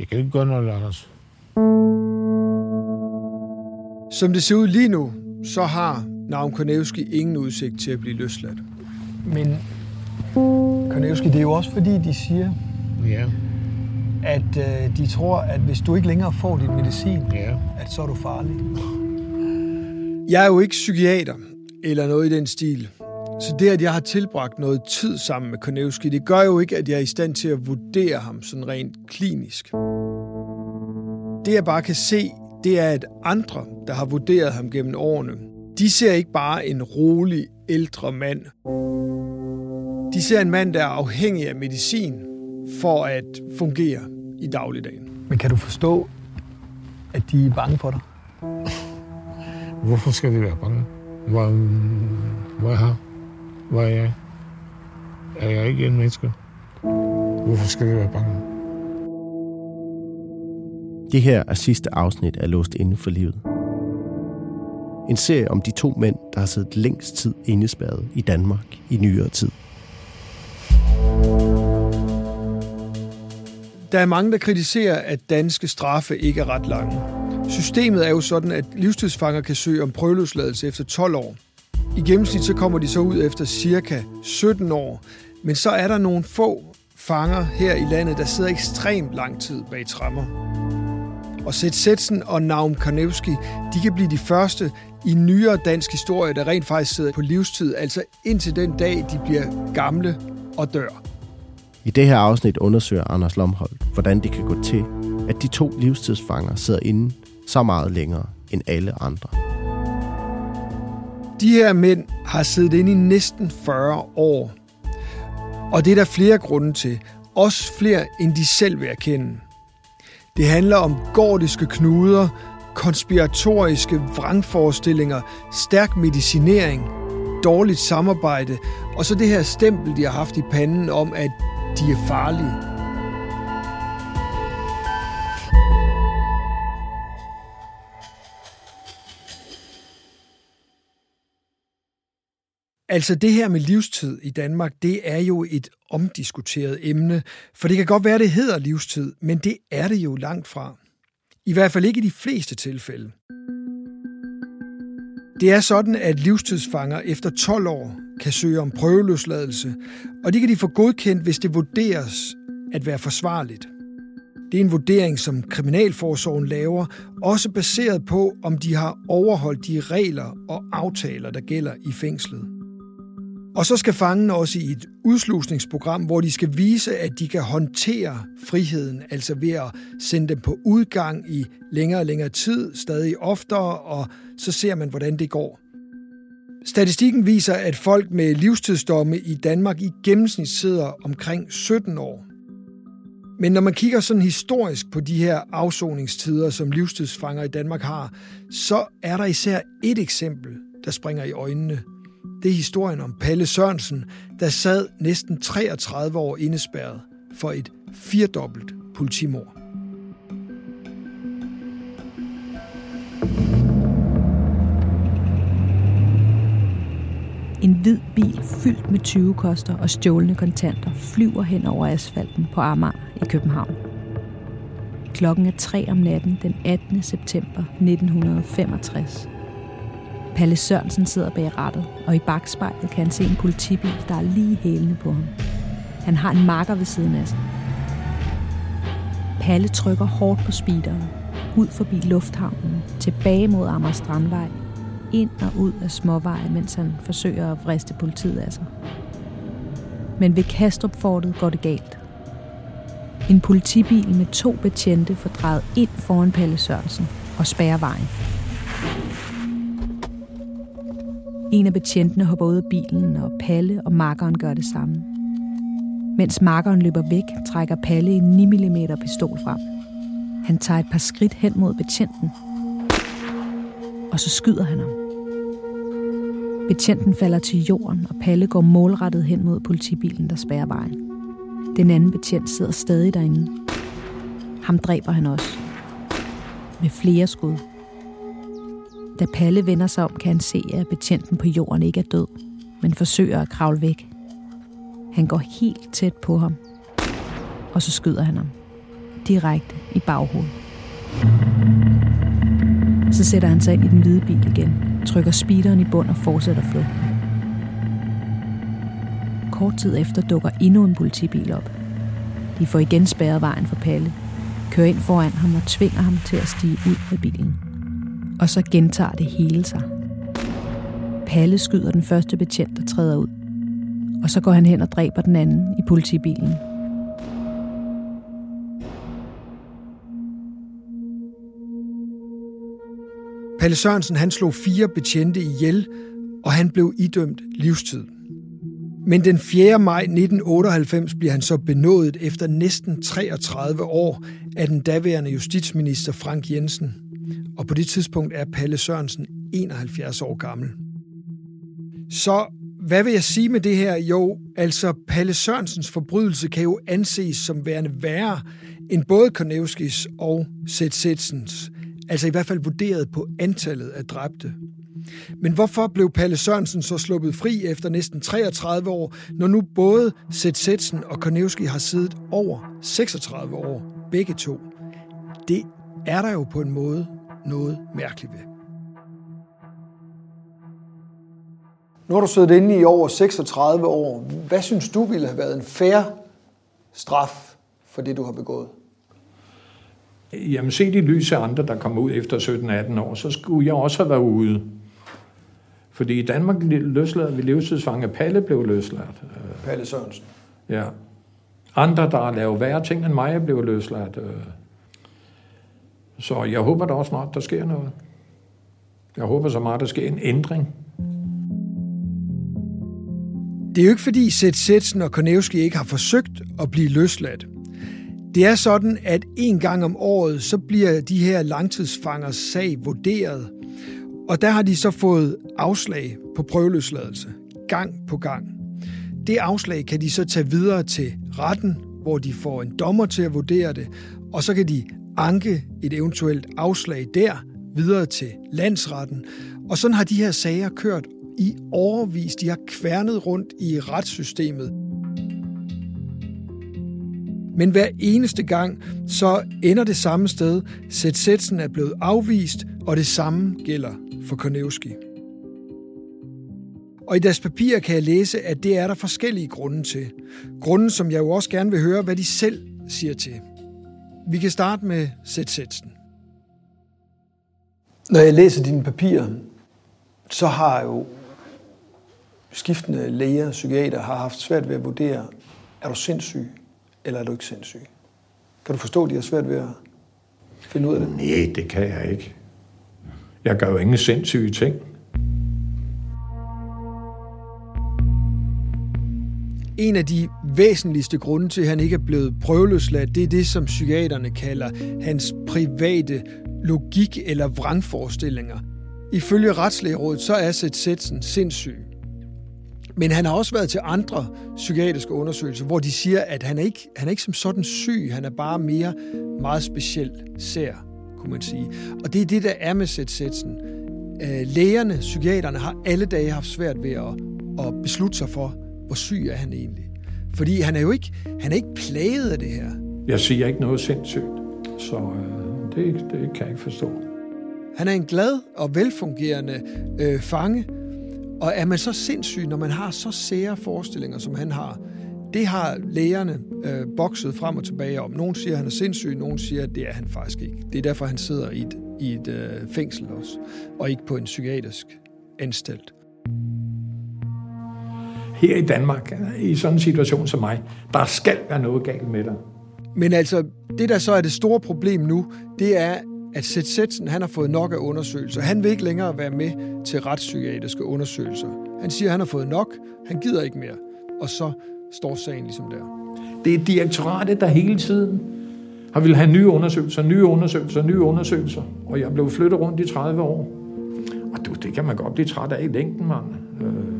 Jeg kan ikke gøre noget, Anders. Som det ser ud lige nu, så har Naum Konevski ingen udsigt til at blive løsladt. Men Konevski, det er jo også fordi, de siger, Ja, at øh, de tror, at hvis du ikke længere får din medicin, ja. at så er du farlig. Jeg er jo ikke psykiater eller noget i den stil. Så det, at jeg har tilbragt noget tid sammen med Konevski, det gør jo ikke, at jeg er i stand til at vurdere ham sådan rent klinisk. Det, jeg bare kan se, det er, at andre, der har vurderet ham gennem årene, de ser ikke bare en rolig, ældre mand. De ser en mand, der er afhængig af medicin for at fungere i dagligdagen. Men kan du forstå, at de er bange for dig? Hvorfor skal de være bange? Hvor, hvor er jeg? Hvor er jeg? Er jeg ikke en menneske? Hvorfor skal de være bange? Det her er sidste afsnit af Låst Inde for Livet. En serie om de to mænd, der har siddet længst tid indespærret i Danmark i nyere tid. Der er mange, der kritiserer, at danske straffe ikke er ret lange. Systemet er jo sådan, at livstidsfanger kan søge om prøveløsladelse efter 12 år. I gennemsnit så kommer de så ud efter cirka 17 år, men så er der nogle få fanger her i landet, der sidder ekstremt lang tid bag trammer. Og Seth Setsen og Naum Karnevski, de kan blive de første i nyere dansk historie, der rent faktisk sidder på livstid, altså indtil den dag, de bliver gamle og dør. I det her afsnit undersøger Anders Lomholdt, hvordan det kan gå til, at de to livstidsfanger sidder inde så meget længere end alle andre. De her mænd har siddet inde i næsten 40 år. Og det er der flere grunde til. Også flere, end de selv vil erkende. Det handler om gordiske knuder, konspiratoriske vrangforestillinger, stærk medicinering, dårligt samarbejde, og så det her stempel, de har haft i panden om, at de er farlige. Altså det her med livstid i Danmark, det er jo et omdiskuteret emne, for det kan godt være, det hedder livstid, men det er det jo langt fra. I hvert fald ikke i de fleste tilfælde. Det er sådan, at livstidsfanger efter 12 år kan søge om prøveløsladelse, og det kan de få godkendt, hvis det vurderes at være forsvarligt. Det er en vurdering, som Kriminalforsorgen laver, også baseret på, om de har overholdt de regler og aftaler, der gælder i fængslet. Og så skal fangen også i et udslusningsprogram, hvor de skal vise, at de kan håndtere friheden, altså ved at sende dem på udgang i længere og længere tid, stadig oftere, og så ser man, hvordan det går. Statistikken viser, at folk med livstidsdomme i Danmark i gennemsnit sidder omkring 17 år. Men når man kigger sådan historisk på de her afsoningstider, som livstidsfanger i Danmark har, så er der især et eksempel, der springer i øjnene. Det er historien om Palle Sørensen, der sad næsten 33 år indespærret for et firdobbelt politimord. En hvid bil fyldt med 20 koster og stjålne kontanter flyver hen over asfalten på Amager i København. Klokken er 3 om natten den 18. september 1965. Palle Sørensen sidder bag rattet, og i bagspejlet kan han se en politibil, der er lige hælende på ham. Han har en marker ved siden af sig. Palle trykker hårdt på speederen, ud forbi lufthavnen, tilbage mod Amager Strandvej, ind og ud af småveje, mens han forsøger at vriste politiet af sig. Men ved Kastrup-fortet går det galt. En politibil med to betjente får drejet ind foran Palle Sørensen og spærrer vejen. En af betjentene hopper ud af bilen, og Palle og makkeren gør det samme. Mens markeren løber væk, trækker Palle en 9 mm pistol frem. Han tager et par skridt hen mod betjenten, og så skyder han ham. Betjenten falder til jorden, og Palle går målrettet hen mod politibilen, der spærrer vejen. Den anden betjent sidder stadig derinde. Ham dræber han også. Med flere skud. Da Palle vender sig om, kan han se, at betjenten på jorden ikke er død, men forsøger at kravle væk. Han går helt tæt på ham, og så skyder han ham. Direkte i baghovedet. Så sætter han sig ind i den hvide bil igen, trykker speederen i bund og fortsætter flugten. Kort tid efter dukker endnu en politibil op. De får igen spærret vejen for Palle, kører ind foran ham og tvinger ham til at stige ud af bilen. Og så gentager det hele sig. Palle skyder den første betjent, der træder ud. Og så går han hen og dræber den anden i politibilen. Palle Sørensen han slog fire betjente ihjel, og han blev idømt livstid. Men den 4. maj 1998 bliver han så benådet efter næsten 33 år af den daværende justitsminister Frank Jensen. Og på det tidspunkt er Palle Sørensen 71 år gammel. Så hvad vil jeg sige med det her? Jo, altså Palle Sørensens forbrydelse kan jo anses som værende værre end både Konevskis og Sætsetsens. Altså i hvert fald vurderet på antallet af dræbte. Men hvorfor blev Palle Sørensen så sluppet fri efter næsten 33 år, når nu både Sætsen og Konevski har siddet over 36 år, begge to? Det er der jo på en måde noget mærkeligt ved. Nu har du siddet inde i over 36 år. Hvad synes du ville have været en fair straf for det, du har begået? Jamen, set i lys af andre, der kommer ud efter 17-18 år, så skulle jeg også have været ude. Fordi i Danmark løslader vi livstidsfange. Palle blev løsladt. Palle Sørensen. Ja. Andre, der har lavet værre ting end mig, blev løsladt. Så jeg håber da også snart, der sker noget. Jeg håber så meget, der sker en ændring. Det er jo ikke fordi Sætsen og Konevski ikke har forsøgt at blive løsladt. Det er sådan, at en gang om året, så bliver de her langtidsfangers sag vurderet. Og der har de så fået afslag på prøveløsladelse. Gang på gang. Det afslag kan de så tage videre til retten, hvor de får en dommer til at vurdere det, og så kan de anke et eventuelt afslag der videre til landsretten. Og sådan har de her sager kørt i overvis. De har kværnet rundt i retssystemet. Men hver eneste gang, så ender det samme sted. Sætsætsen er blevet afvist, og det samme gælder for Konevski. Og i deres papirer kan jeg læse, at det er der forskellige grunde til. Grunde, som jeg jo også gerne vil høre, hvad de selv siger til. Vi kan starte med Sætsen. Når jeg læser dine papirer, så har jo skiftende læger og psykiater har haft svært ved at vurdere, er du sindssyg, eller er du ikke sindssyg? Kan du forstå, at de har svært ved at finde ud af det? Nej, det kan jeg ikke. Jeg gør jo ingen sindssyge ting. En af de væsentligste grunde til, at han ikke er blevet prøveløsladt, det er det, som psykiaterne kalder hans private logik eller vrangforestillinger. Ifølge Retslægerådet, så er Sætsen sindssyg. Men han har også været til andre psykiatriske undersøgelser, hvor de siger, at han er ikke, han er ikke som sådan syg, han er bare mere meget speciel sær, kunne man sige. Og det er det, der er med Sætsen. Setsen. Øh, lægerne, psykiaterne, har alle dage haft svært ved at, at beslutte sig for, hvor syg er han egentlig. Fordi han er jo ikke, han er ikke plaget af det her. Jeg siger ikke noget sindssygt, så øh, det, det kan jeg ikke forstå. Han er en glad og velfungerende øh, fange, og er man så sindssyg, når man har så sære forestillinger, som han har? Det har lægerne øh, bokset frem og tilbage om. Nogle siger, at han er sindssyg, nogle siger, at det er han faktisk ikke. Det er derfor, han sidder i et, i et øh, fængsel også, og ikke på en psykiatrisk anstalt. Her i Danmark, i sådan en situation som mig, der skal være noget galt med dig. Men altså, det der så er det store problem nu, det er, at Sætsen han har fået nok af undersøgelser. Han vil ikke længere være med til retspsykiatriske undersøgelser. Han siger, at han har fået nok, han gider ikke mere. Og så står sagen ligesom der. Det er direktoratet, der hele tiden har ville have nye undersøgelser, nye undersøgelser, nye undersøgelser. Og jeg blev flyttet rundt i 30 år. Og du, det kan man godt blive træt af i længden, mand. Øh.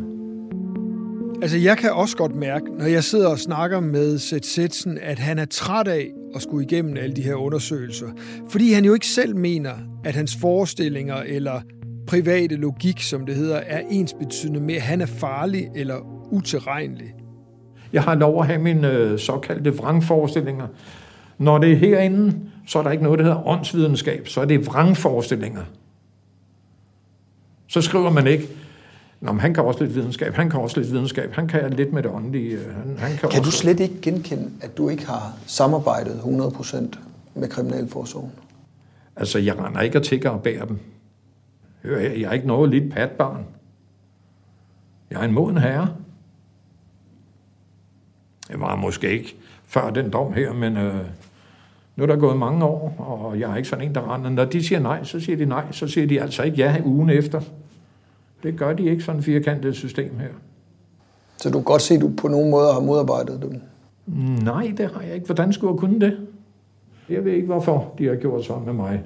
Altså, jeg kan også godt mærke, når jeg sidder og snakker med Seth Setsen, at han er træt af at skulle igennem alle de her undersøgelser. Fordi han jo ikke selv mener, at hans forestillinger eller private logik, som det hedder, er ensbetydende med, at han er farlig eller utilregnelig. Jeg har lov at have mine øh, såkaldte vrangforestillinger. Når det er herinde, så er der ikke noget, der hedder åndsvidenskab. Så er det vrangforestillinger. Så skriver man ikke, Nå, men han kan også lidt videnskab, han kan også lidt videnskab, han kan lidt med det åndelige. Han, han kan kan også... du slet ikke genkende, at du ikke har samarbejdet 100% med Kriminalforsorgen? Altså, jeg render ikke og tigger og bærer dem. Hør her, jeg er ikke noget lidt patbarn. Jeg er en moden herre. Jeg var måske ikke før den dom her, men øh, nu er der gået mange år, og jeg er ikke sådan en, der render. Når de siger nej, så siger de nej. Så siger de altså ikke ja ugen efter. Det gør de ikke, sådan et firkantet system her. Så du kan godt se, at du på nogen måde har modarbejdet dem? Nej, det har jeg ikke. Hvordan skulle jeg kunne det? Jeg ved ikke, hvorfor de har gjort sådan med mig.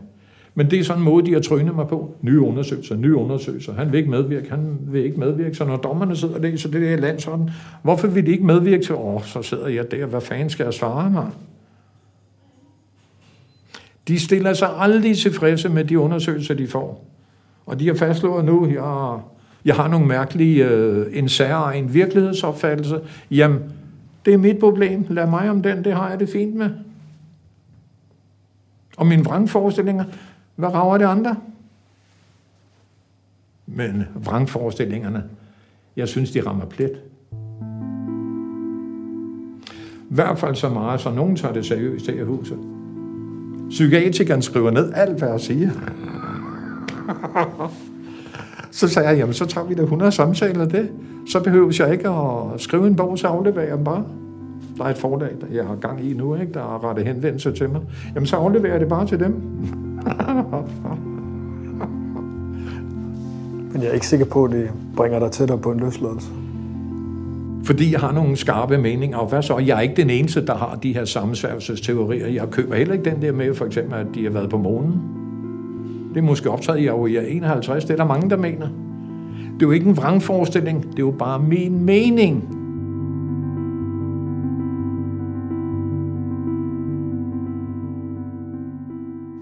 Men det er sådan en måde, de har trynet mig på. Nye undersøgelser, nye undersøgelser. Han vil ikke medvirke, han vil ikke medvirke. Så når dommerne sidder og læser det der land sådan, hvorfor vil de ikke medvirke til, åh, så sidder jeg der, hvad fanden skal jeg svare mig? De stiller sig aldrig tilfredse med de undersøgelser, de får. Og de har fastslået nu, jeg, jeg har nogle mærkelige, øh, en en virkelighedsopfattelse. Jamen, det er mit problem. Lad mig om den, det har jeg det fint med. Og mine vrangforestillinger, hvad rager det andre? Men vrangforestillingerne, jeg synes, de rammer plet. I hvert fald så meget, så nogen tager det seriøst her i huset. Psykiatrikeren skriver ned alt, hvad jeg siger. så sagde jeg, jamen så tager vi da 100 samtaler det. Så behøver jeg ikke at skrive en bog, så afleverer jeg dem bare. Der er et forlag, der jeg har gang i nu, ikke? der har rettet henvendelse til mig. Jamen så afleverer jeg det bare til dem. Men jeg er ikke sikker på, at det bringer dig tættere på en løsladelse. Fordi jeg har nogle skarpe meninger, og hvad så? Jeg er ikke den eneste, der har de her sammensværgelsesteorier. Jeg køber heller ikke den der med, for eksempel, at de har været på månen. Det er måske optaget i år 51. Det er der mange, der mener. Det er jo ikke en vrangforestilling. Det er jo bare min mening.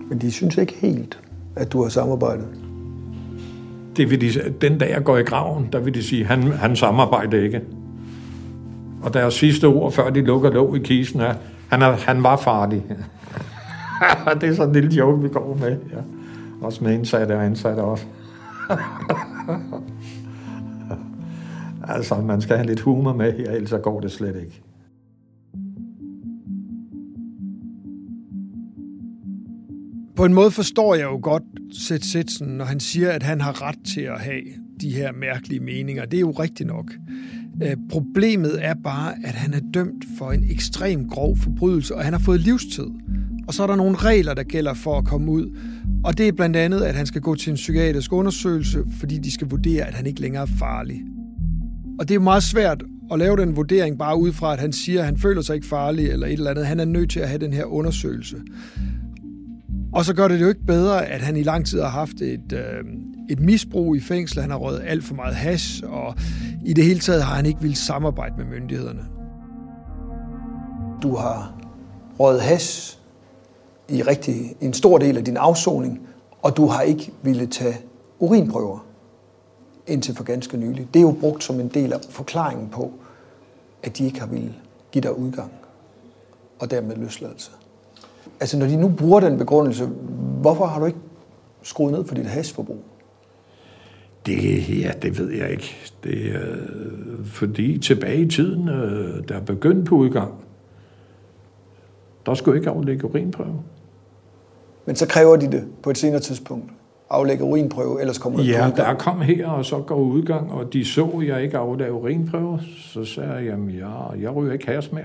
Men de synes ikke helt, at du har samarbejdet. Det vil de, den dag jeg går i graven, der vil de sige, han, han samarbejder ikke. Og deres sidste ord, før de lukker låg i kisten, er, han, er, han var farlig. det er sådan en lille joke, vi går med. Ja. Også med indsatte og ansatte også. altså, man skal have lidt humor med her, ellers går det slet ikke. På en måde forstår jeg jo godt Seth Sitsen, når han siger, at han har ret til at have de her mærkelige meninger. Det er jo rigtigt nok. Øh, problemet er bare, at han er dømt for en ekstrem grov forbrydelse, og han har fået livstid. Og så er der nogle regler, der gælder for at komme ud. Og det er blandt andet, at han skal gå til en psykiatrisk undersøgelse, fordi de skal vurdere, at han ikke længere er farlig. Og det er meget svært at lave den vurdering bare ud fra, at han siger, at han føler sig ikke farlig eller et eller andet. Han er nødt til at have den her undersøgelse. Og så gør det jo ikke bedre, at han i lang tid har haft et, øh, et misbrug i fængsel. Han har røget alt for meget hash, og i det hele taget har han ikke ville samarbejde med myndighederne. Du har røget hash i rigtig en stor del af din afsoning, og du har ikke ville tage urinprøver indtil for ganske nylig. Det er jo brugt som en del af forklaringen på, at de ikke har ville give dig udgang og dermed løsladelse. Altså når de nu bruger den begrundelse, hvorfor har du ikke skruet ned for dit hashforbrug? Det, ja, det ved jeg ikke. Det er, fordi tilbage i tiden, øh, der begyndte på udgang, der skulle ikke aflægge urinprøve. Men så kræver de det på et senere tidspunkt. Aflægge urinprøve, ellers kommer det Ja, der kom her, og så går udgang, og de så, at jeg ikke aflægge urinprøve. Så sagde jeg, jamen, jeg, jeg ryger ikke has mere.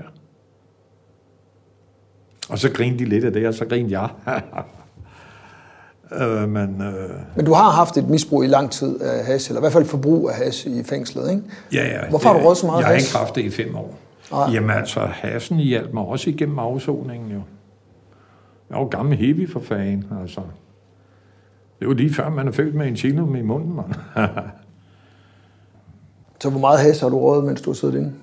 Og så grinede de lidt af det, og så grinede jeg. øh, men, øh... men du har haft et misbrug i lang tid af hash, eller i hvert fald forbrug af hash i fængslet, ikke? Ja, ja. Hvorfor det, har du råd så meget Jeg hash? har ikke haft det i fem år. Nej. Jamen altså, Hassen hjalp mig også igennem afsoningen jo. Jeg var gammel hippie for fanden, altså. Det var lige før, man er født med en chilum i munden, mand. Så hvor meget has har du rådet, mens du har siddet inde?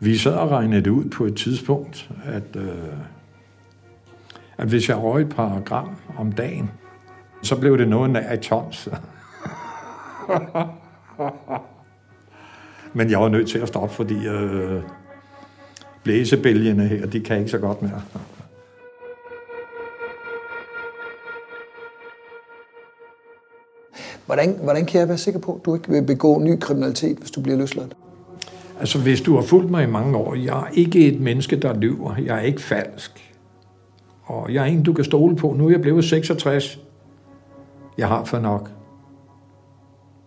Vi sad og regnede det ud på et tidspunkt, at, øh, at hvis jeg røg et par gram om dagen, så blev det noget nær et tons. Men jeg var nødt til at stoppe, fordi øh, blæsebælgene her, de kan ikke så godt mere. Hvordan, hvordan kan jeg være sikker på, at du ikke vil begå ny kriminalitet, hvis du bliver løsladt? Altså, hvis du har fulgt mig i mange år, jeg er ikke et menneske, der lyver. Jeg er ikke falsk. Og jeg er en, du kan stole på. Nu er jeg blevet 66. Jeg har for nok.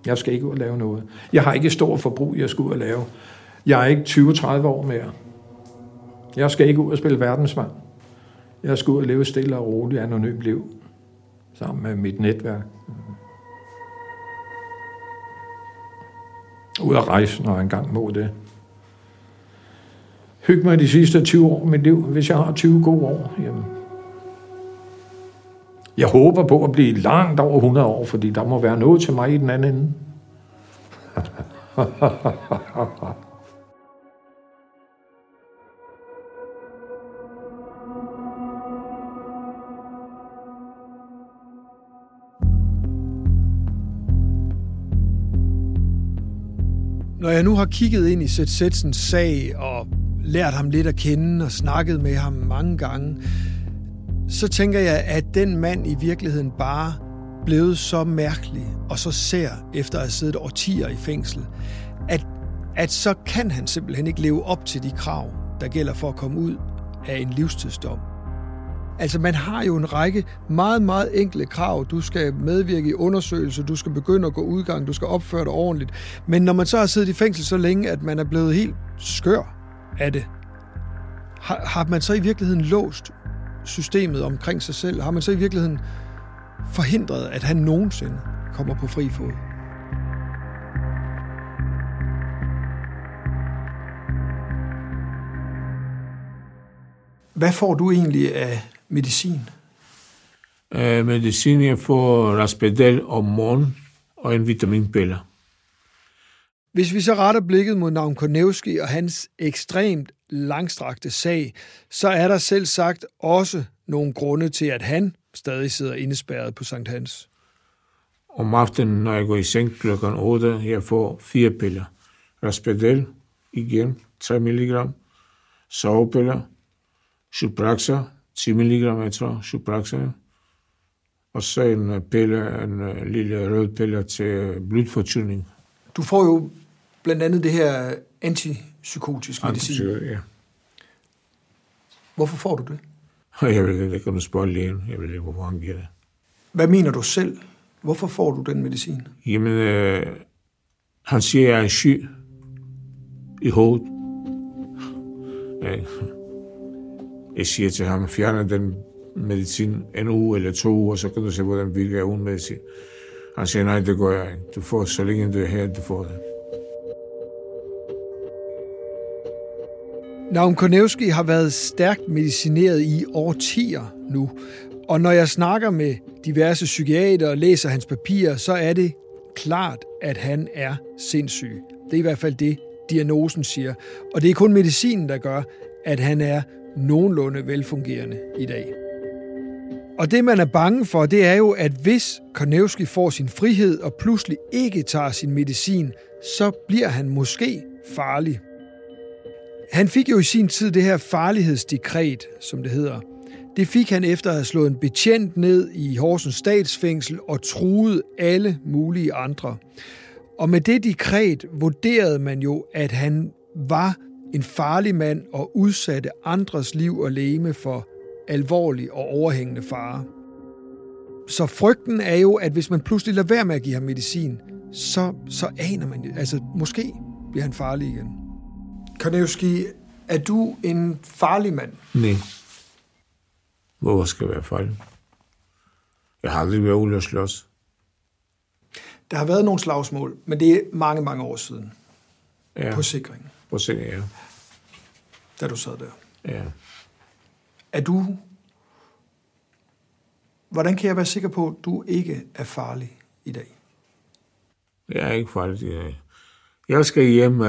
Jeg skal ikke ud og lave noget. Jeg har ikke stor forbrug, jeg skal ud og lave. Jeg er ikke 20-30 år mere. Jeg skal ikke ud og spille verdensmand. Jeg skal ud og leve stille og roligt, anonymt liv. Sammen med mit netværk. Ud at rejse, når jeg engang må det. Hyg mig de sidste 20 år af mit liv. Hvis jeg har 20 gode år, jamen, jeg håber på at blive langt over 100 år, fordi der må være noget til mig i den anden ende. Når jeg nu har kigget ind i Seth Setsens sag og lært ham lidt at kende og snakket med ham mange gange, så tænker jeg, at den mand i virkeligheden bare blevet så mærkelig og så sær efter at have siddet årtier i fængsel, at, at så kan han simpelthen ikke leve op til de krav, der gælder for at komme ud af en livstidsdom. Altså man har jo en række meget, meget enkle krav. Du skal medvirke i undersøgelser, du skal begynde at gå udgang, du skal opføre dig ordentligt. Men når man så har siddet i fængsel så længe, at man er blevet helt skør af det, har, har man så i virkeligheden låst systemet omkring sig selv? Har man så i virkeligheden forhindret, at han nogensinde kommer på fri fod? Hvad får du egentlig af medicin? Uh, medicin, jeg får Raspedel om morgen og en vitaminpille. Hvis vi så retter blikket mod Navn Kornevski og hans ekstremt langstrakte sag, så er der selv sagt også nogle grunde til, at han stadig sidder indespærret på Sankt Hans. Om aftenen, når jeg går i seng klokken 8, jeg får fire piller. Raspedel, igen, 3 mg. Sovepiller, Supraxa, 10 mg, jeg tror, Supraxa. Og så en pille, en lille rød pille til blodfortynding. Du får jo blandt andet det her antipsykotisk medicin. ja. Hvorfor får du det? Jeg vil ikke, du spørge lægen. Jeg ved ikke, hvorfor han giver det. Hvad mener du selv? Hvorfor får du den medicin? Jamen, øh, han siger, at jeg er syg i hovedet. Jeg siger til ham, fjerne den medicin en uge eller to uger, så kan du se, hvordan virker uden medicin. Han siger, nej, det gør jeg ikke. Du får, så længe du er her, du får det. Naum Konevski har været stærkt medicineret i årtier nu, og når jeg snakker med diverse psykiater og læser hans papirer, så er det klart, at han er sindssyg. Det er i hvert fald det, diagnosen siger. Og det er kun medicinen, der gør, at han er nogenlunde velfungerende i dag. Og det, man er bange for, det er jo, at hvis Konevski får sin frihed og pludselig ikke tager sin medicin, så bliver han måske farlig. Han fik jo i sin tid det her farlighedsdekret, som det hedder. Det fik han efter at have slået en betjent ned i Horsens statsfængsel og truet alle mulige andre. Og med det dekret vurderede man jo, at han var en farlig mand og udsatte andres liv og leme for alvorlig og overhængende fare. Så frygten er jo, at hvis man pludselig lader være med at give ham medicin, så, så aner man det. Altså, måske bliver han farlig igen. Karnevski, er du en farlig mand? Nej. Hvorfor skal jeg være farlig? Jeg har aldrig været ude at slås. Der har været nogle slagsmål, men det er mange, mange år siden. Ja. på sikringen, På sikring, ja. da du sad der. ja. Er du... Hvordan kan jeg være sikker på, at du ikke er farlig i dag? Jeg er ikke farligt i dag. Jeg skal hjem, uh,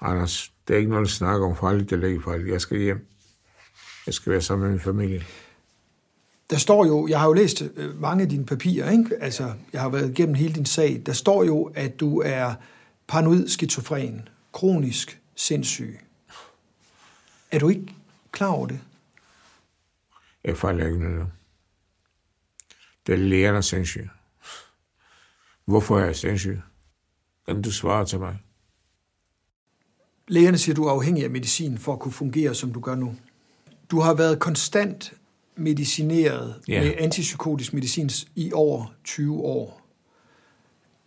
Anders. Det er ikke noget at snakke om farligt eller ikke farligt. Jeg skal hjem. Jeg skal være sammen med min familie. Der står jo, jeg har jo læst øh, mange af dine papirer, ikke? Altså, jeg har været igennem hele din sag. Der står jo, at du er paranoid skizofren, kronisk sindssyg. Er du ikke klar over det? Jeg fejler ikke noget. Det er lægen, der er sindssyg. Hvorfor er jeg sindssyg? Kan du svare til mig? Lægerne siger, at du er afhængig af medicin for at kunne fungere, som du gør nu. Du har været konstant medicineret yeah. med antipsykotisk medicin i over 20 år.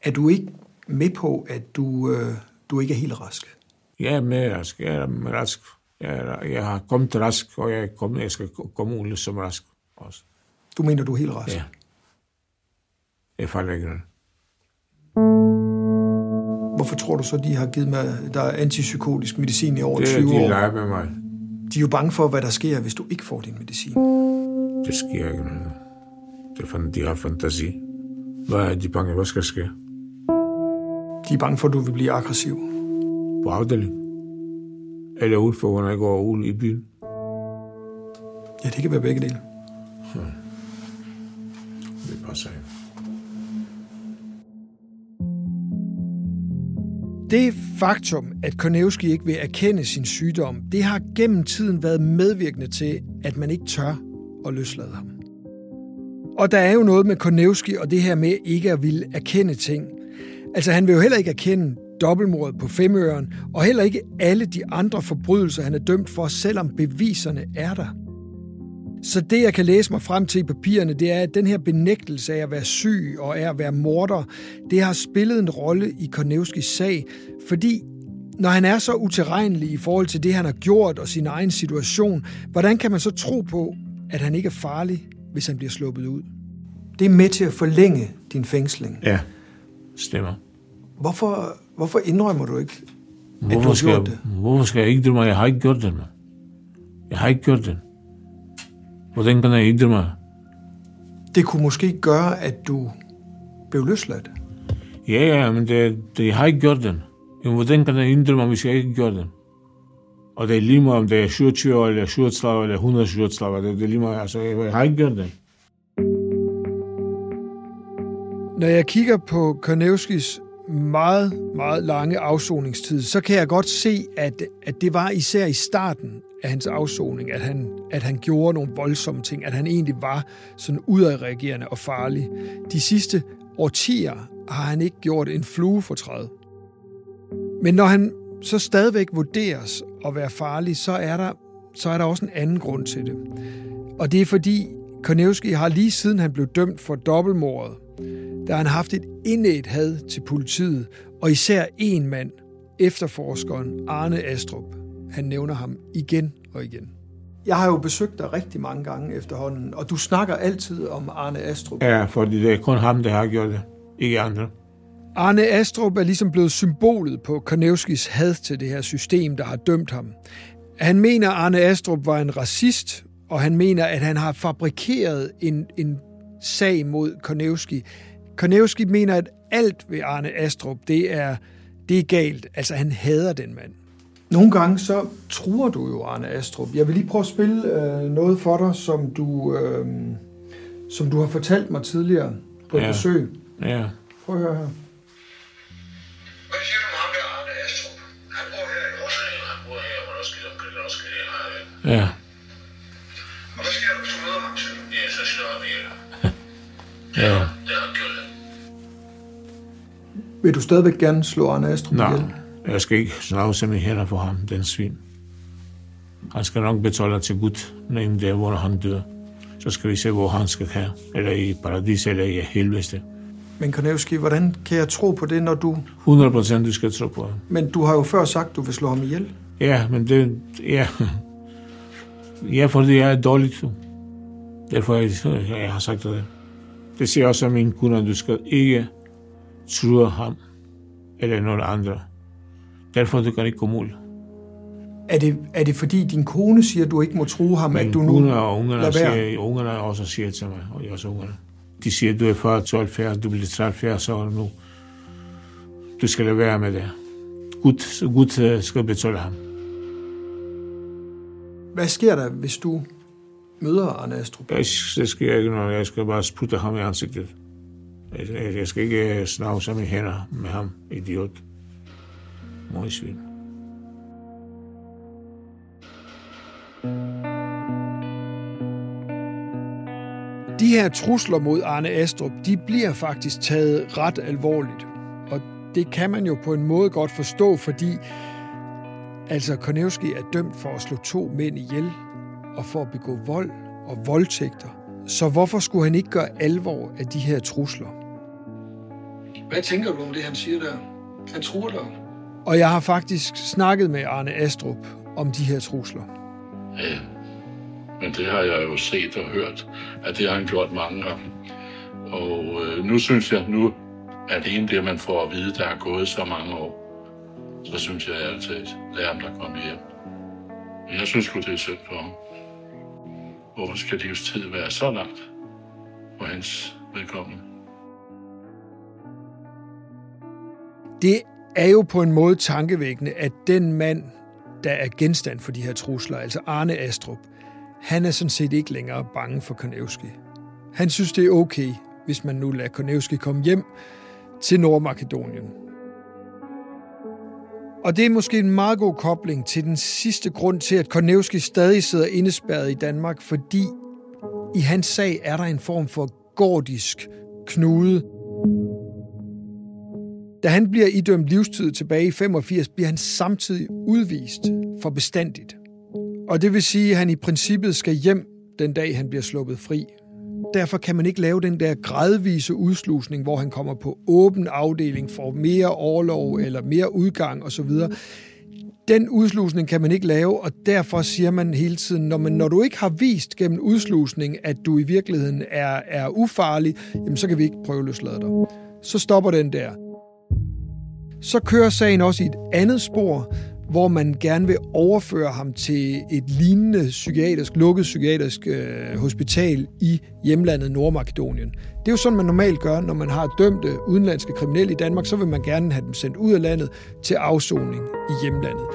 Er du ikke med på, at du, øh, du ikke er helt rask? Jeg er med rask. Jeg er med rask. Jeg, er, jeg har kommet rask, og jeg, er kommet, jeg skal komme ud som rask også. Du mener, du er helt rask? Ja. Jeg fejler ikke noget. Hvorfor tror du så, de har givet mig der er antipsykotisk medicin i over Det er, 20 de år? leger med mig. De er jo bange for, hvad der sker, hvis du ikke får din medicin. Det sker ikke noget. Det er, de har fantasi. Hvad er de bange? Hvad skal ske? De er bange for, at du vil blive aggressiv. På afdeling? Eller ud for, når jeg går ud i byen? Ja, det kan være begge dele. Det passer ikke. Det faktum, at Konevski ikke vil erkende sin sygdom, det har gennem tiden været medvirkende til, at man ikke tør at løslade ham. Og der er jo noget med Konevski og det her med ikke at ville erkende ting. Altså han vil jo heller ikke erkende dobbeltmordet på femøren, og heller ikke alle de andre forbrydelser, han er dømt for, selvom beviserne er der. Så det, jeg kan læse mig frem til i papirerne, det er, at den her benægtelse af at være syg og af at være morder, det har spillet en rolle i Kornevskis sag, fordi når han er så utilregnelig i forhold til det, han har gjort og sin egen situation, hvordan kan man så tro på, at han ikke er farlig, hvis han bliver sluppet ud? Det er med til at forlænge din fængsling. Ja, stemmer. Hvorfor, hvorfor indrømmer du ikke, at du Hvorfor har gjort jeg, det? hvorfor skal jeg ikke mig? Jeg har ikke gjort det, man. Jeg har ikke gjort det. Hvordan kan jeg ikke mig? Det kunne måske gøre, at du blev løsladt. Ja, ja, men det, det, jeg har ikke gjort den. Men hvordan kan jeg ændre mig, hvis jeg ikke gør den? Og det er lige meget, om det er 27 år, eller 37 eller 137 det, det er lige meget, altså, jeg, jeg har ikke gjort den. Når jeg kigger på Kornevskis meget, meget lange afsoningstid, så kan jeg godt se, at, at det var især i starten af hans afsoning, at han, at han gjorde nogle voldsomme ting, at han egentlig var sådan udadreagerende og farlig. De sidste årtier har han ikke gjort en flue for træet. Men når han så stadigvæk vurderes at være farlig, så er der, så er der også en anden grund til det. Og det er fordi, Konevski har lige siden han blev dømt for dobbeltmordet, der har han haft et indædt had til politiet, og især en mand, efterforskeren Arne Astrup. Han nævner ham igen og igen. Jeg har jo besøgt dig rigtig mange gange efterhånden, og du snakker altid om Arne Astrup. Ja, fordi det er kun ham, der har gjort det. Ikke andre. Arne Astrup er ligesom blevet symbolet på Kornevskis had til det her system, der har dømt ham. Han mener, at Arne Astrup var en racist, og han mener, at han har fabrikeret en, en sag mod Kornevski. Kornevski mener, at alt ved Arne Astrup, det er, det er galt. Altså, han hader den mand. Nogle gange så truer du jo Arne Astrup. Jeg vil lige prøve at spille øh, noget for dig, som du, øh, som du har fortalt mig tidligere på et Ja. besøg. Ja. Prøv at høre her. Ja. Og hvad sker der, hvis du møder ham til? Ja, så slår ihjel. Ja. Vil du stadigvæk gerne slå Arne Astrup Nej, ihjel? jeg skal ikke snavse med hænder for ham, den svin. Han skal nok betale til Gud, en dag, hvor han dør. Så skal vi se, hvor han skal have. Eller i paradis, eller i helvede. Men Kornevski, hvordan kan jeg tro på det, når du... 100 procent, du skal tro på ham. Men du har jo før sagt, du vil slå ham ihjel. Ja, men det... Ja, ja fordi jeg er dårligt. jo. Derfor jeg, jeg har sagt det. Det siger også min kunde, at du skal ikke true ham eller nogen andre. Derfor det kan ikke gå mål. Er det, er det fordi din kone siger, at du ikke må true ham, Men at du nu og ungerne, siger, ungerne også siger til mig, og også ungerne. De siger, at du er før 12 du bliver 13 så nu. Du skal lade være med det. Gud, Gud øh, skal betale ham. Hvad sker der, hvis du møder Arne Astrup? Jeg, det skal ikke noget. Jeg skal bare sputte ham i ansigtet. Jeg, jeg- skal ikke øh, snakke snavse med hænder med ham, idiot. Møgsvin. De her trusler mod Arne Astrup, de bliver faktisk taget ret alvorligt. Og det kan man jo på en måde godt forstå, fordi altså Konevski er dømt for at slå to mænd ihjel og for at begå vold og voldtægter. Så hvorfor skulle han ikke gøre alvor af de her trusler? Hvad tænker du om det, han siger der? Han tror dig. Og jeg har faktisk snakket med Arne Astrup om de her trusler. Ja, men det har jeg jo set og hørt, at det har han gjort mange gange. Og øh, nu synes jeg, nu alene det, man får at vide, der er gået så mange år, så synes jeg ærligt talt, lad ham der komme hjem. Men jeg synes sgu, det er synd for ham. Hvorfor skal livstid være så langt for hans vedkommende? Det er jo på en måde tankevækkende, at den mand, der er genstand for de her trusler, altså Arne Astrup, han er sådan set ikke længere bange for Konevski. Han synes, det er okay, hvis man nu lader Konevski komme hjem til Nordmakedonien. Og det er måske en meget god kobling til den sidste grund til, at Konevski stadig sidder indespærret i Danmark, fordi i hans sag er der en form for gordisk knude. Da han bliver idømt livstid tilbage i 85, bliver han samtidig udvist for bestandigt. Og det vil sige, at han i princippet skal hjem den dag, han bliver sluppet fri. Derfor kan man ikke lave den der gradvise udslusning, hvor han kommer på åben afdeling, får mere overlov eller mere udgang osv. Den udslusning kan man ikke lave, og derfor siger man hele tiden, når, man, når du ikke har vist gennem udslusning, at du i virkeligheden er, er ufarlig, jamen så kan vi ikke prøve løslade dig. Så stopper den der. Så kører sagen også i et andet spor, hvor man gerne vil overføre ham til et lignende psykiatrisk, lukket psykiatrisk øh, hospital i hjemlandet Nordmakedonien. Det er jo sådan, man normalt gør, når man har dømte udenlandske kriminelle i Danmark, så vil man gerne have dem sendt ud af landet til afsoning i hjemlandet.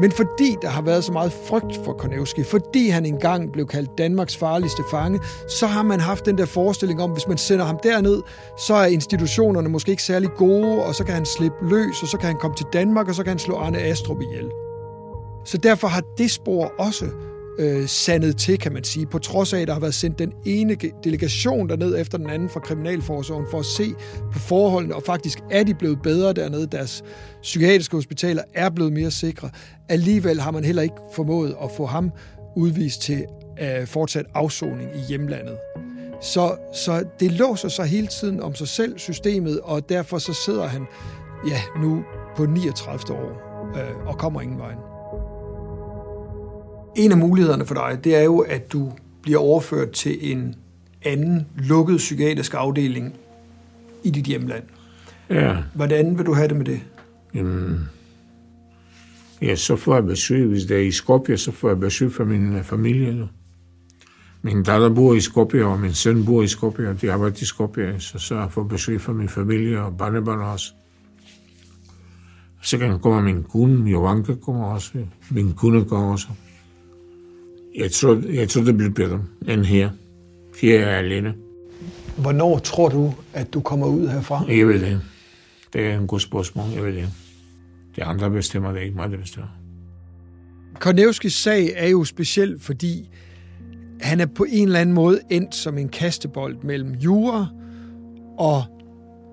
Men fordi der har været så meget frygt for Konevski, fordi han engang blev kaldt Danmarks farligste fange, så har man haft den der forestilling om, hvis man sender ham derned, så er institutionerne måske ikke særlig gode, og så kan han slippe løs, og så kan han komme til Danmark, og så kan han slå Arne Astrup ihjel. Så derfor har det spor også øh, sandet til, kan man sige, på trods af, at der har været sendt den ene delegation derned efter den anden fra Kriminalforsorgen for at se på forholdene, og faktisk er de blevet bedre dernede. Deres psykiatriske hospitaler er blevet mere sikre. Alligevel har man heller ikke formået at få ham udvist til øh, fortsat afsoning i hjemlandet. Så, så det låser sig hele tiden om sig selv, systemet, og derfor så sidder han ja, nu på 39. år øh, og kommer ingen vejen. En af mulighederne for dig, det er jo, at du bliver overført til en anden lukket psykiatrisk afdeling i dit hjemland. Ja, Hvordan vil du have det med det? jamen, ja, så får jeg besøg. Hvis det er i Skopje, så får jeg besøg fra min øh, familie. Nu. Min datter bor i Skopje, og min søn bor i Skopje, og de arbejder i Skopje, så, så jeg får besøg fra min familie og barnebarn også. Så kan komme min kone, Jovanka kommer også, min kone kommer også. Jeg tror, jeg tror, det bliver bedre end her. Her er jeg alene. Hvornår tror du, at du kommer ud herfra? Jeg ved det. Det er en god spørgsmål, jeg ved det. De andre bestemmer det ikke, mig det bestemmer. Kornevskis sag er jo speciel, fordi han er på en eller anden måde endt som en kastebold mellem jura og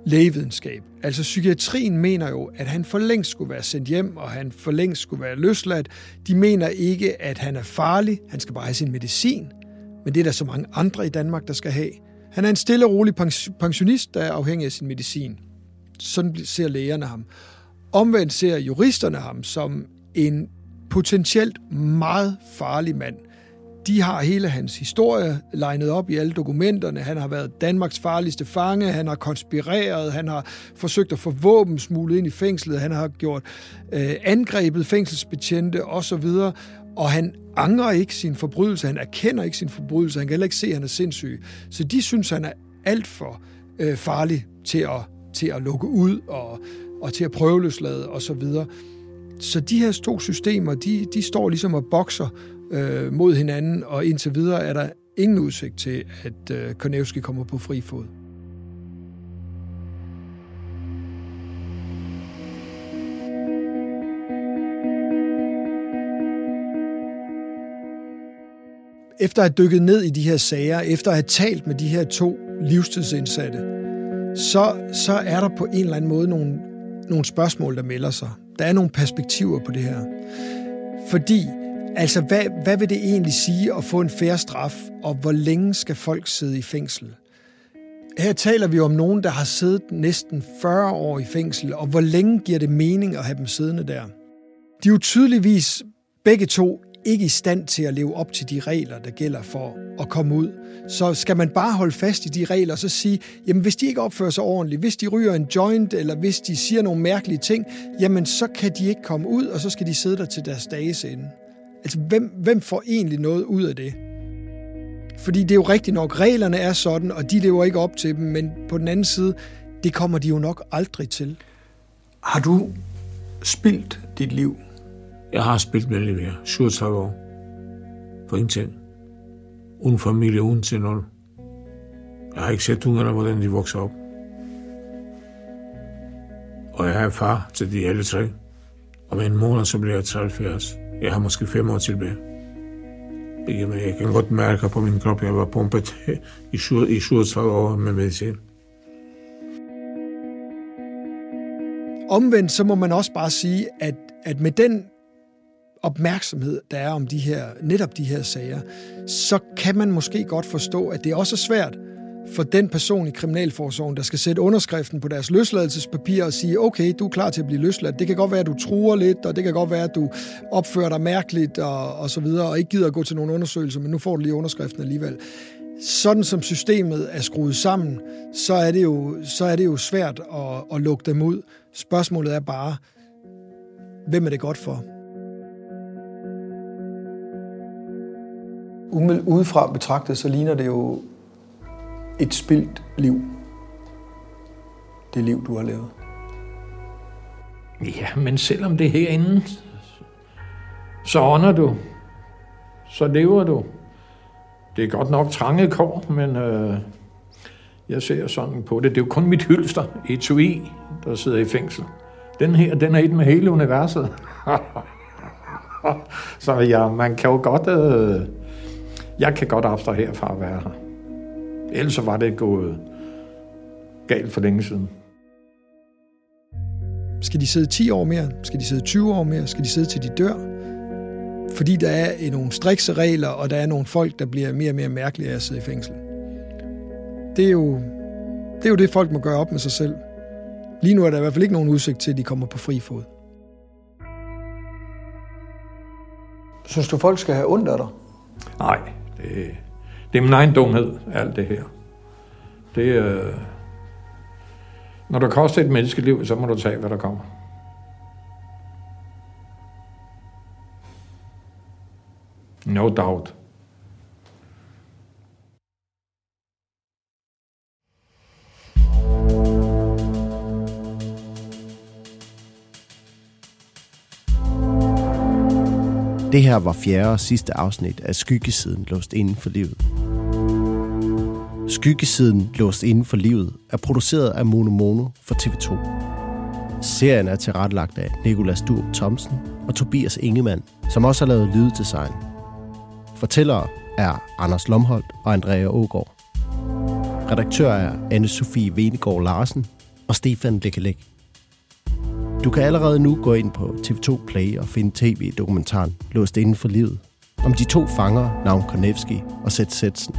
lægevidenskab. Altså psykiatrien mener jo, at han for længst skulle være sendt hjem, og han for længst skulle være løsladt. De mener ikke, at han er farlig. Han skal bare have sin medicin. Men det er der så mange andre i Danmark, der skal have. Han er en stille og rolig pensionist, der er afhængig af sin medicin. Sådan ser lægerne ham. Omvendt ser juristerne ham som en potentielt meget farlig mand de har hele hans historie legnet op i alle dokumenterne. Han har været Danmarks farligste fange, han har konspireret, han har forsøgt at få våben smuglet ind i fængslet, han har gjort øh, angrebet fængselsbetjente osv., og han angrer ikke sin forbrydelse, han erkender ikke sin forbrydelse, han kan heller ikke se, at han er sindssyg. Så de synes, han er alt for øh, farlig til at, til at lukke ud og, og til at prøveløslade osv. Så, så de her to systemer, de, de står ligesom og bokser øh, mod hinanden, og indtil videre er der ingen udsigt til, at øh, Konevski kommer på fri fod. Efter at have dykket ned i de her sager, efter at have talt med de her to livstidsindsatte, så, så er der på en eller anden måde nogle, nogle spørgsmål, der melder sig. Der er nogle perspektiver på det her. Fordi Altså, hvad, hvad vil det egentlig sige at få en færre straf, og hvor længe skal folk sidde i fængsel? Her taler vi om nogen, der har siddet næsten 40 år i fængsel, og hvor længe giver det mening at have dem siddende der? De er jo tydeligvis begge to ikke i stand til at leve op til de regler, der gælder for at komme ud. Så skal man bare holde fast i de regler og så sige, jamen hvis de ikke opfører sig ordentligt, hvis de ryger en joint, eller hvis de siger nogle mærkelige ting, jamen så kan de ikke komme ud, og så skal de sidde der til deres dages ende. Altså, hvem, hvem får egentlig noget ud af det? Fordi det er jo rigtigt nok, reglerne er sådan, og de lever ikke op til dem, men på den anden side, det kommer de jo nok aldrig til. Har du spildt dit liv? Jeg har spildt med liv her, 37 år. For ingenting. Uden familie, uden til nul. Jeg har ikke set ungerne, hvordan de vokser op. Og jeg er far til de alle tre. Og med en måned, så bliver jeg 73. Jeg har måske fem år tilbage. Jeg kan godt mærke på min krop, at jeg var pumpet i 37 år med medicin. Omvendt så må man også bare sige, at, at med den opmærksomhed, der er om de her, netop de her sager, så kan man måske godt forstå, at det også er svært for den person i Kriminalforsorgen, der skal sætte underskriften på deres løsladelsespapir og sige, okay, du er klar til at blive løsladt. Det kan godt være, at du truer lidt, og det kan godt være, at du opfører dig mærkeligt og, og så videre, og ikke gider at gå til nogle undersøgelser, men nu får du lige underskriften alligevel. Sådan som systemet er skruet sammen, så er det jo, så er det jo svært at, at lukke dem ud. Spørgsmålet er bare, hvem er det godt for? Udefra betragtet, så ligner det jo et spildt liv. Det liv, du har levet. Ja, men selvom det er herinde, så ånder du. Så lever du. Det er godt nok trange kår, men øh, jeg ser sådan på det. Det er jo kun mit hylster, etui, der sidder i fængsel. Den her, den er et med hele universet. så ja, man kan jo godt... Øh, jeg kan godt abstrahere herfra at være her. Ellers så var det gået galt for længe siden. Skal de sidde 10 år mere? Skal de sidde 20 år mere? Skal de sidde til de dør? Fordi der er nogle strikse regler, og der er nogle folk, der bliver mere og mere mærkelige af at sidde i fængsel. Det er jo det, er jo det folk må gøre op med sig selv. Lige nu er der i hvert fald ikke nogen udsigt til, at de kommer på fri fod. Synes du, folk skal have ondt af dig? Nej, det, det er min egen dumhed, alt det her. Det, øh, når du koster et menneskeliv, så må du tage, hvad der kommer. No doubt. Det her var fjerde og sidste afsnit af Skyggesiden låst inden for livet. Skyggesiden låst inden for livet er produceret af Mono Mono for TV2. Serien er tilrettelagt af Nikolas Dur Thomsen og Tobias Ingemann, som også har lavet lyddesign. Fortællere er Anders Lomholdt og Andrea Ågaard. Redaktør er anne Sofie Venegård Larsen og Stefan Lekkelæk. Du kan allerede nu gå ind på TV2 Play og finde tv-dokumentaren Låst inden for livet om de to fanger, navn Konevski og Seth Setsen.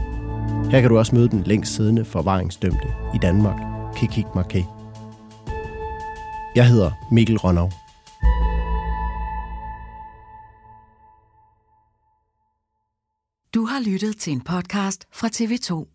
Her kan du også møde den længst siddende forvaringsdømte i Danmark, Kikik Marquet. Jeg hedder Mikkel Rønnow. Du har lyttet til en podcast fra TV2.